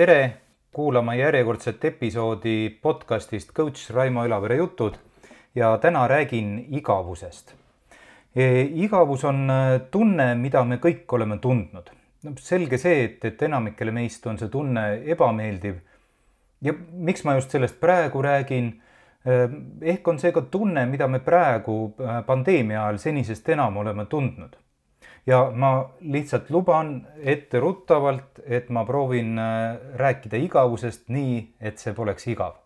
tere kuulama järjekordset episoodi podcastist coach Raimo Elavere jutud ja täna räägin igavusest e,. igavus on äh, tunne, mida me kõik oleme tundnud. no selge see, et, et enamikele meist on see tunne ebameeldiv. ja miks ma just sellest praegu räägin? E, ehk on see ka tunne, mida me praegu pandeemia ajal senisest enam oleme tundnud ja ma lihtsalt luban etteruttavalt, et ma proovin äh, rääkida igavusest nii, et see poleks igav.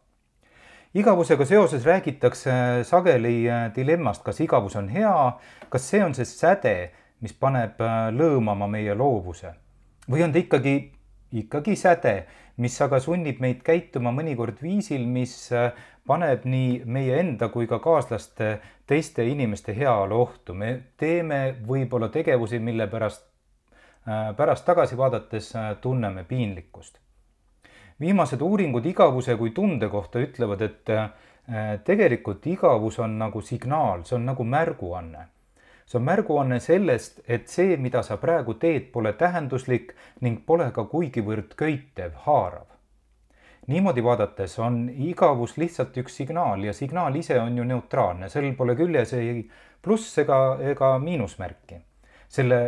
igavusega seoses räägitakse sageli äh, dilemmast, kas igavus on hea, kas see on see säde, mis paneb äh, lõõmama meie loovuse või on ta ikkagi, ikkagi säde, mis aga sunnib meid käituma mõnikord viisil, mis paneb nii meie enda kui ka kaaslaste, teiste inimeste heaolu ohtu. me teeme võib-olla tegevusi, mille pärast, äh, pärast tagasi vaadates äh, tunneme piinlikkust. viimased uuringud igavuse kui tunde kohta ütlevad, et äh, tegelikult igavus on nagu signaal, see on nagu märguanne see on märguanne sellest, et see, mida sa praegu teed, pole tähenduslik ning pole ka kuigivõrd köitev, haarav niimoodi vaadates on igavus lihtsalt üks signaal ja signaal ise on ju neutraalne, sel pole küljes ei pluss ega, ega miinusmärki. selle,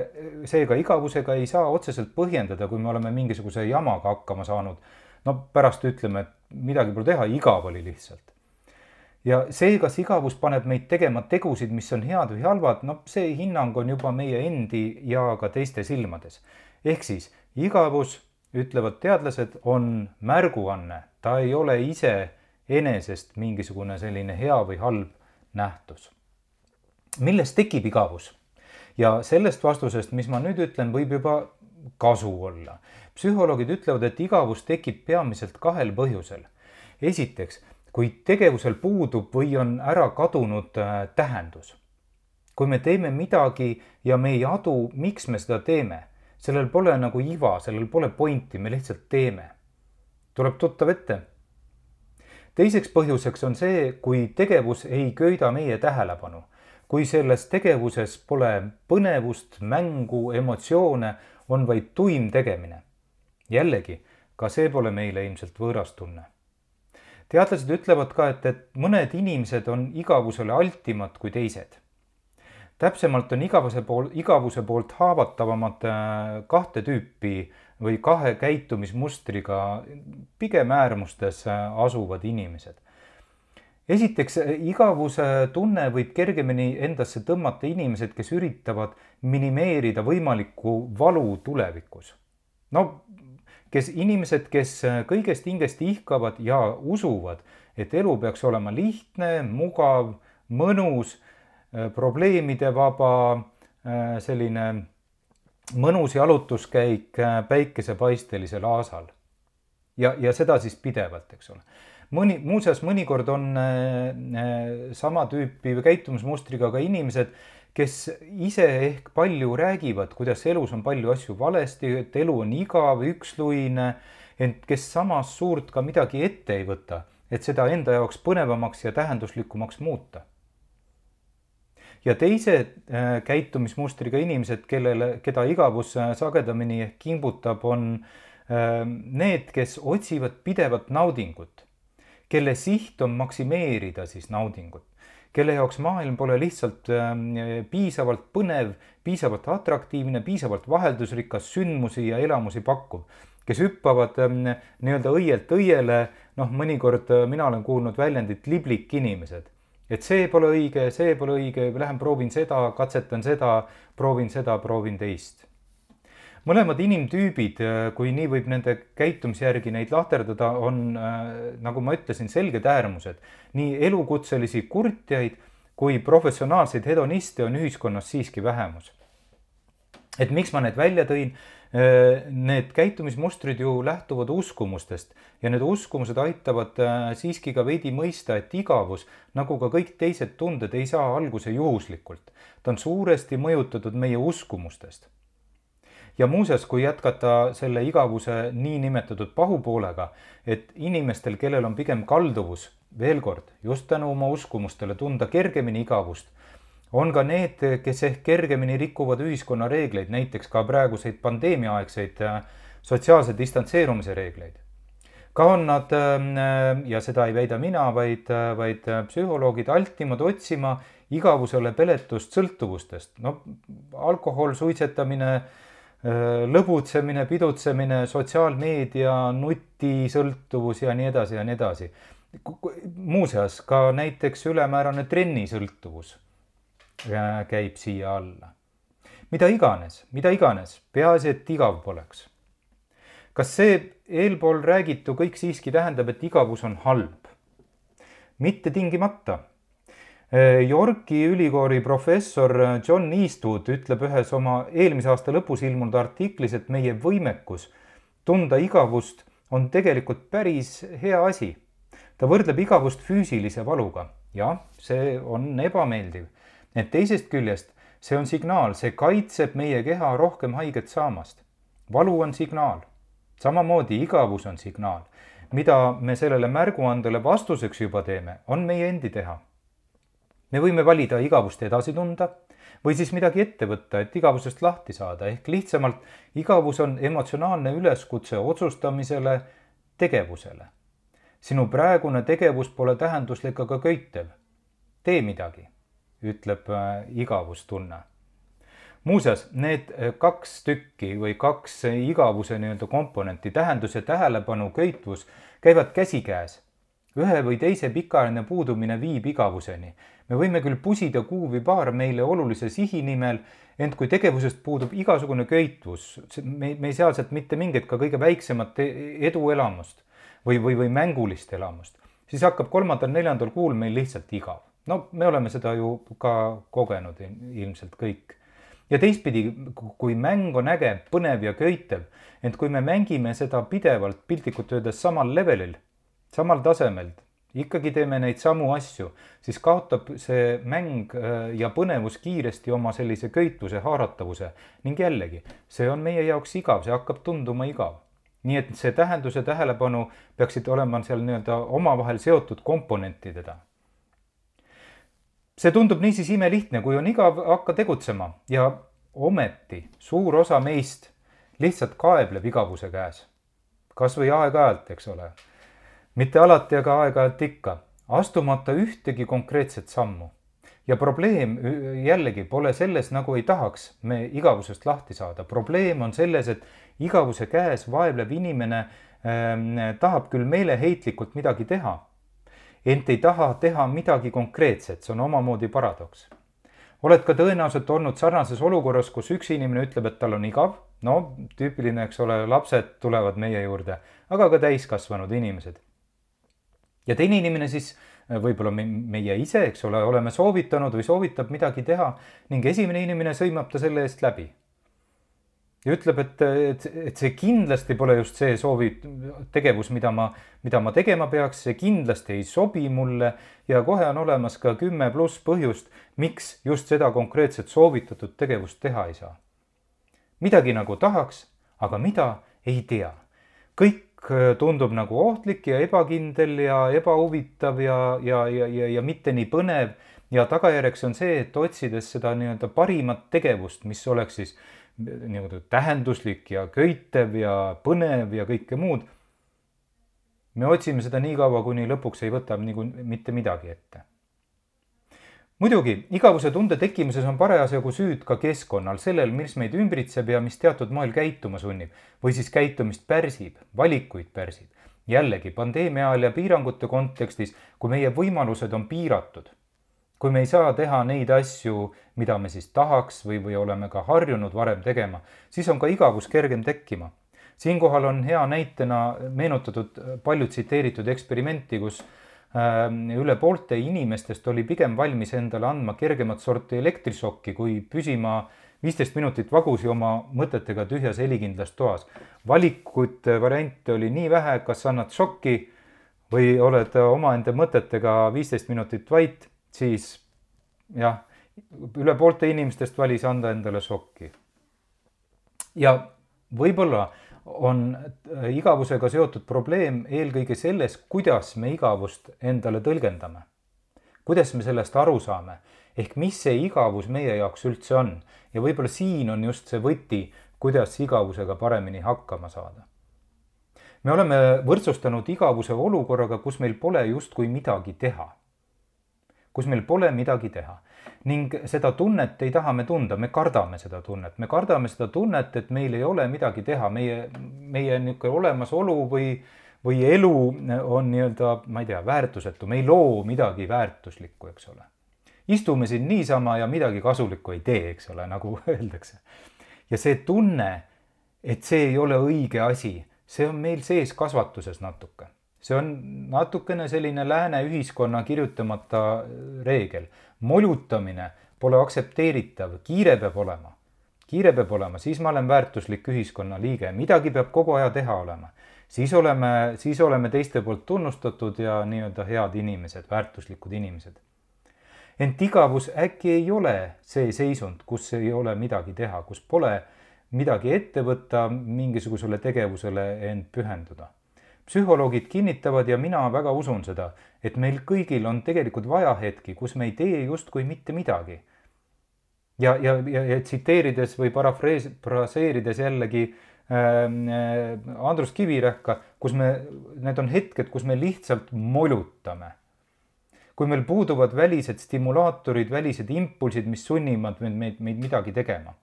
seega igavusega ei saa otseselt põhjendada, kui me oleme mingisuguse jamaga hakkama saanud. no pärast ütleme, et midagi pole teha, igav oli lihtsalt. Ja see, kas igavus paneb meid tegema tegusid, mis on head või halvad, no see hinnang on juba meie endi ja ka teiste silmades. ehk siis igavus ütlevad teadlased, on märguanne, ta ei ole iseenesest mingisugune selline hea või halb nähtus. millest tekib igavus? ja sellest vastusest, mis ma nüüd ütlen, võib juba kasu olla. psühholoogid ütlevad, et igavus tekib peamiselt kahel põhjusel. esiteks, kui tegevusel puudub või on ära kadunud äh, tähendus. kui me teeme midagi ja me ei adu, miks me seda teeme sellel pole nagu iva, sellel pole pointi, me lihtsalt teeme. tuleb tuttav ette. teiseks põhjuseks on see, kui tegevus ei köida meie tähelepanu. kui selles tegevuses pole põnevust, mängu, emotsioone, on vaid tuim tegemine. jällegi, ka see pole meile ilmselt võõras tunne teadlased ütlevad ka, et, et mõned inimesed on igavusele altimad kui teised täpsemalt on igavuse pool, igavuse poolt haavatavamad äh, kahte tüüpi või kahe käitumismustriga pigem äärmustes äh, asuvad inimesed. esiteks, äh, igavuse tunne võib kergemini endasse tõmmata inimesed, kes üritavad minimeerida võimalikku valu tulevikus. no kes, inimesed, kes kõigest hingest ihkavad ja usuvad, et elu peaks olema lihtne, mugav, mõnus Äh, probleemidevaba, äh, selline mõnus jalutuskäik äh, päikesepaistelisel aasal. ja, ja seda siis pidevalt, eks ole. mõni, muuseas, mõnikord on sama tüüpi käitumismustriga ka inimesed, kes ise ehk palju räägivad, kuidas elus on palju asju valesti, et elu on igav, üksluine, ent kes samas suurt ka midagi ette ei võta, et seda enda jaoks põnevamaks ja tähenduslikumaks muuta. Ja teised äh, käitumismustriga inimesed, kellele, keda igavus äh, sagedamini ehk kimbutab, on ähm, need, kes otsivad pidevat naudingut, kelle siht on maksimeerida siis naudingut, kelle jaoks maailm pole lihtsalt ähm, piisavalt põnev, piisavalt atraktiivne, piisavalt vaheldusrikas, sündmusi ja elamusi pakkuv, kes hüppavad ähm, nii-öelda õielt õiele, noh, mõnikord äh, mina olen kuulnud väljendit liblik inimesed et see pole õige, see pole õige, lähen proovin seda, katsetan seda, proovin seda, proovin teist. Mõlemad inimtüübid, kui nii võib nende käitumise järgi neid lahterdada, on nagu ma ütlesin, selged äärmused. nii elukutselisi kurtjaid kui professionaalseid hedoniste on ühiskonnas siiski vähemus. et miks ma need välja tõin Äh, need käitumismustrid ju lähtuvad uskumustest ja need uskumused aitavad äh, siiski ka veidi mõista, et igavus, nagu ka kõik teised tunded, ei saa alguse juhuslikult. ta on suuresti mõjutatud meie uskumustest. Ja muuseas, kui jätkata selle igavuse niinimetatud pahupoolega, et inimestel, kellel on pigem kalduvus, veel kord, just tänu oma uskumustele tunda kergemini igavust on ka need, kes ehk kergemini rikuvad ühiskonna reegleid, näiteks ka praeguseid pandeemiaaegseid äh, sotsiaalse distantseerumise reegleid. ka on nad ja seda ei väida mina, vaid, vaid psühholoogid altimad otsima igavusele peletust sõltuvustest, no alkohol, suitsetamine, lõbutsemine, pidutsemine, sotsiaalmeedia, nutisõltuvus ja nii edasi ja nii edasi. muuseas ka näiteks ülemäärane trennisõltuvus käib siia alla. mida iganes, mida iganes, peaasi, et igav poleks. kas see eelpool räägitu kõik siiski tähendab, et igavus on halb? mitte tingimata Yorki ülikooli professor John Eastwood ütleb ühes oma eelmise aasta lõpus ilmunud artiklis, et meie võimekus tunda igavust on tegelikult päris hea asi. ta võrdleb igavust füüsilise valuga. jah, see on ebameeldiv. ent teisest küljest see on signaal, see kaitseb meie keha rohkem haiget saamast. valu on signaal. samamoodi igavus on signaal. mida me sellele märguandele vastuseks juba teeme, on meie endi teha me võime valida igavust edasi tunda või siis midagi ette võtta, et igavusest lahti saada, ehk lihtsamalt igavus on emotsionaalne üleskutse otsustamisele, tegevusele. sinu praegune tegevus pole tähenduslik ega köitev. tee midagi, ütleb äh, igavustunne. muuseas, need äh, kaks tükki või kaks igavuse nii-öelda komponenti, tähendus ja tähelepanu, köitvus, käivad käsikäes ühe või teise pikaajaline puudumine viib igavuseni. Me võime küll pusida kuu või paar meile olulise sihi nimel, ent kui tegevusest puudub igasugune köitvus, me, me ei saa sealt mitte mingit ka kõige väiksemat e-, eduelamust või, või, või mängulist elamust, siis hakkab kolmandal-neljandal kuul meil lihtsalt igav. no me oleme seda ju ka kogenud ilmselt kõik ja teistpidi, kui mäng on äge, põnev ja köitev, ent kui me mängime seda pidevalt piltlikult öeldes samal levelil, samal tasemel, ikkagi teeme neid samu asju, siis kaotab see mäng äh, ja põnevus kiiresti oma sellise köituse, haaratavuse ning jällegi, see on meie jaoks igav, see hakkab tunduma igav. nii et see tähendus ja tähelepanu peaksid olema seal nii-öelda omavahel seotud komponentidena. see tundub niisiis imelihtne, kui on igav, hakka tegutsema ja ometi suur osa meist lihtsalt kaebleb igavuse käes. kas või aeg-ajalt, eks ole mitte alati, aga aeg-ajalt ikka, astumata ühtegi konkreetset sammu. ja probleem jällegi pole selles, nagu ei tahaks me igavusest lahti saada, probleem on selles, et igavuse käes vaevlev inimene äh, tahab küll meeleheitlikult midagi teha, ent ei taha teha midagi konkreetset, see on omamoodi paradoks. Oled ka tõenäoliselt olnud sarnases olukorras, kus üks inimene ütleb, et tal on igav, no tüüpiline, eks ole, lapsed tulevad meie juurde, aga ka täiskasvanud inimesed ja teine inimene siis äh, võib-olla me, meie ise, eks ole, oleme soovitanud või soovitab midagi teha ning esimene inimene sõimab ta selle eest läbi. ja ütleb, et, et, et see kindlasti pole just see soovi, tegevus, mida ma, mida ma tegema peaks, see kindlasti ei sobi mulle ja kohe on olemas ka kümme pluss põhjust, miks just seda konkreetset soovitatud tegevust teha ei saa. midagi nagu tahaks, aga mida ei tea. kõik Äh, tundub nagu ohtlik ja ebakindel ja ebahuvitav ja, ja, ja, ja, ja mitte nii põnev. ja tagajärjeks on see, et otsides seda nii-öelda parimat tegevust, mis oleks siis nii-öelda tähenduslik ja köitev ja põnev ja kõike muud. me otsime seda nii kaua, kuni lõpuks ei võta nagu mitte midagi ette muidugi, igavuse tunde tekkimises on parasjagu süüd ka keskkonnal, sellel, mis meid ümbritseb ja mis teatud moel käituma sunnib või siis käitumist pärsib, valikuid pärsib. jällegi pandeemia ajal ja piirangute kontekstis, kui meie võimalused on piiratud, kui me ei saa teha neid asju, mida me siis tahaks või, või oleme ka harjunud varem tegema, siis on ka igavus kergem tekkima. siinkohal on hea näitena meenutatud palju tsiteeritud eksperimenti, kus üle poolte inimestest oli pigem valmis endale andma kergemat sorti elektrišokki, kui püsima viisteist minutit vagusi oma mõtetega tühjas helikindlas toas. valikut variante oli nii vähe, kas annad šokki või oled omaenda mõtetega viisteist minutit vait, siis jah, üle poolte inimestest valis anda endale šokki. ja võib-olla on äh, igavusega seotud probleem eelkõige selles, kuidas me igavust endale tõlgendame. kuidas me sellest aru saame, ehk mis see igavus meie jaoks üldse on ja võib-olla siin on just see võti, kuidas igavusega paremini hakkama saada. me oleme võrdsustanud igavuse olukorraga, kus meil pole justkui midagi teha. Kus meil pole midagi teha. Ning seda tunnet ei taha me tunda, me kardame seda tunnet, me kardame seda tunnet, et meil ei ole midagi teha, meie, meie niisugune olemasolu või, või elu on nii-öelda, ma ei tea, väärtusetu, me ei loo midagi väärtuslikku, eks ole. istume siin niisama ja midagi kasulikku ei tee, eks ole, nagu öeldakse. ja see tunne, et see ei ole õige asi, see on meil sees kasvatuses natuke see on natukene selline lääne ühiskonna kirjutamata reegel molutamine pole aktsepteeritav, kiire peab olema. kiire peab olema, siis ma olen väärtuslik ühiskonnaliige, midagi peab kogu aja teha olema. siis oleme, siis oleme teiste poolt tunnustatud ja nii-öelda head inimesed, väärtuslikud inimesed. ent igavus äkki ei ole see seisund, kus ei ole midagi teha, kus pole midagi ette võtta, mingisugusele tegevusele end pühenduda psühholoogid kinnitavad ja mina väga usun seda, et meil kõigil on tegelikult vaja hetki, kus me ei tee justkui mitte midagi. ja, ja, ja, ja tsiteerides või parafrees-, fraseerides jällegi äh, Andrus Kivirähka, kus me, need on hetked, kus me lihtsalt molutame. kui meil puuduvad välised stimulaatorid, välised impulsid, mis sunnivad meid, meid, meid midagi tegema.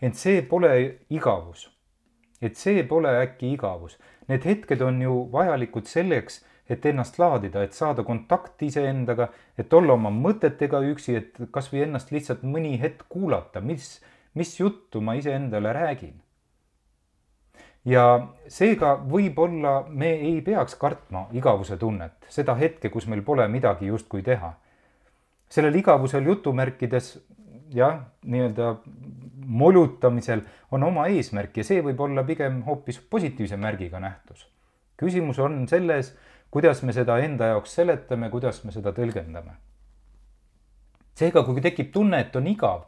ent see pole igavus. et see pole äkki igavus Need hetked on ju vajalikud selleks, et ennast laadida, et saada kontakt iseendaga, et olla oma mõtetega üksi, et kasvõi ennast lihtsalt mõni hetk kuulata, mis, mis juttu ma iseendale räägin. ja seega võib-olla me ei peaks kartma igavuse tunnet, seda hetke, kus meil pole midagi justkui teha. sellel igavusel jutumärkides jah, nii-öelda molutamisel on oma eesmärk ja see võib olla pigem hoopis positiivse märgiga nähtus. küsimus on selles, kuidas me seda enda jaoks seletame, kuidas me seda tõlgendame. seega, kui tekib tunne, et on igav,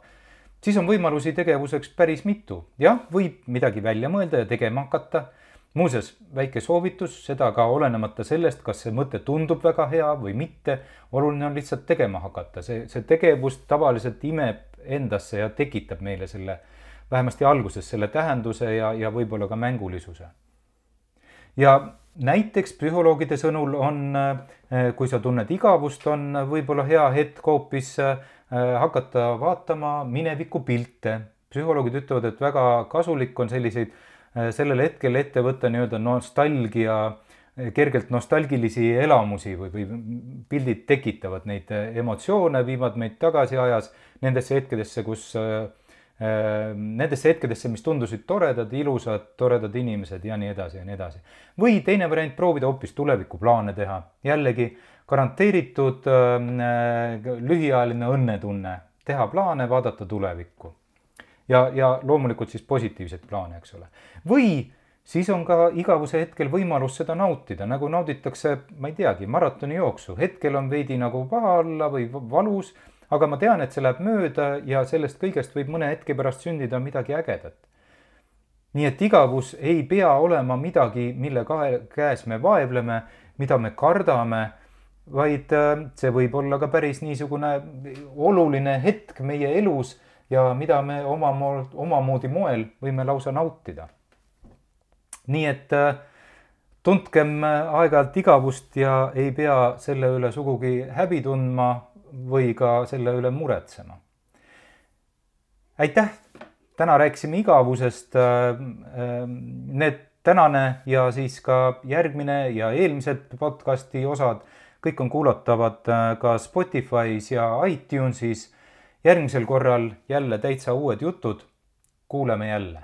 siis on võimalusi tegevuseks päris mitu. jah, võib midagi välja mõelda ja tegema hakata. Muuseas, väike soovitus, seda ka olenemata sellest, kas see mõte tundub väga hea või mitte. oluline on lihtsalt tegema hakata, see, see tegevus tavaliselt imeb endasse ja tekitab meile selle, vähemasti alguses selle tähenduse ja, ja võib-olla ka mängulisuse. ja näiteks psühholoogide sõnul on, eh, kui sa tunned igavust, on võib-olla hea hetk hoopis eh, hakata vaatama minevikupilte. psühholoogid ütlevad, et väga kasulik on selliseid sellel hetkel ette võtta nii-öelda nostalgia kergelt nostalgilisi elamusi või, või pildid tekitavad neid emotsioone, viivad meid tagasi ajas nendesse hetkedesse, kus äh, äh, Nendesse hetkedesse, mis tundusid toredad, ilusad, toredad inimesed ja nii edasi ja nii edasi. või teine variant, proovida hoopis tulevikuplaane teha, jällegi garanteeritud äh, lühiajaline õnnetunne, teha plaane, vaadata tulevikku. Ja, ja loomulikult siis positiivseid plaane, eks ole. või siis on ka igavuse hetkel võimalus seda nautida, nagu nauditakse, ma ei teagi, maratonijooksu, hetkel on veidi nagu paha olla või valus, aga ma tean, et see läheb mööda ja sellest kõigest võib mõne hetke pärast sündida midagi ägedat. nii et igavus ei pea olema midagi, mille kae, käes me vaevleme, mida me kardame, vaid äh, see võib olla ka päris niisugune oluline hetk meie elus ja mida me oma, omamoodi moel võime lausa nautida nii et äh, tundkem äh, aeg-ajalt igavust ja ei pea selle üle sugugi häbi tundma või ka selle üle muretsema. aitäh, täna rääkisime igavusest. Äh, need tänane ja siis ka järgmine ja eelmised podcasti osad, kõik on kuulatavad ka Spotify's ja iTunes'is. Järgmisel korral jälle täitsa uued jutud. kuuleme jälle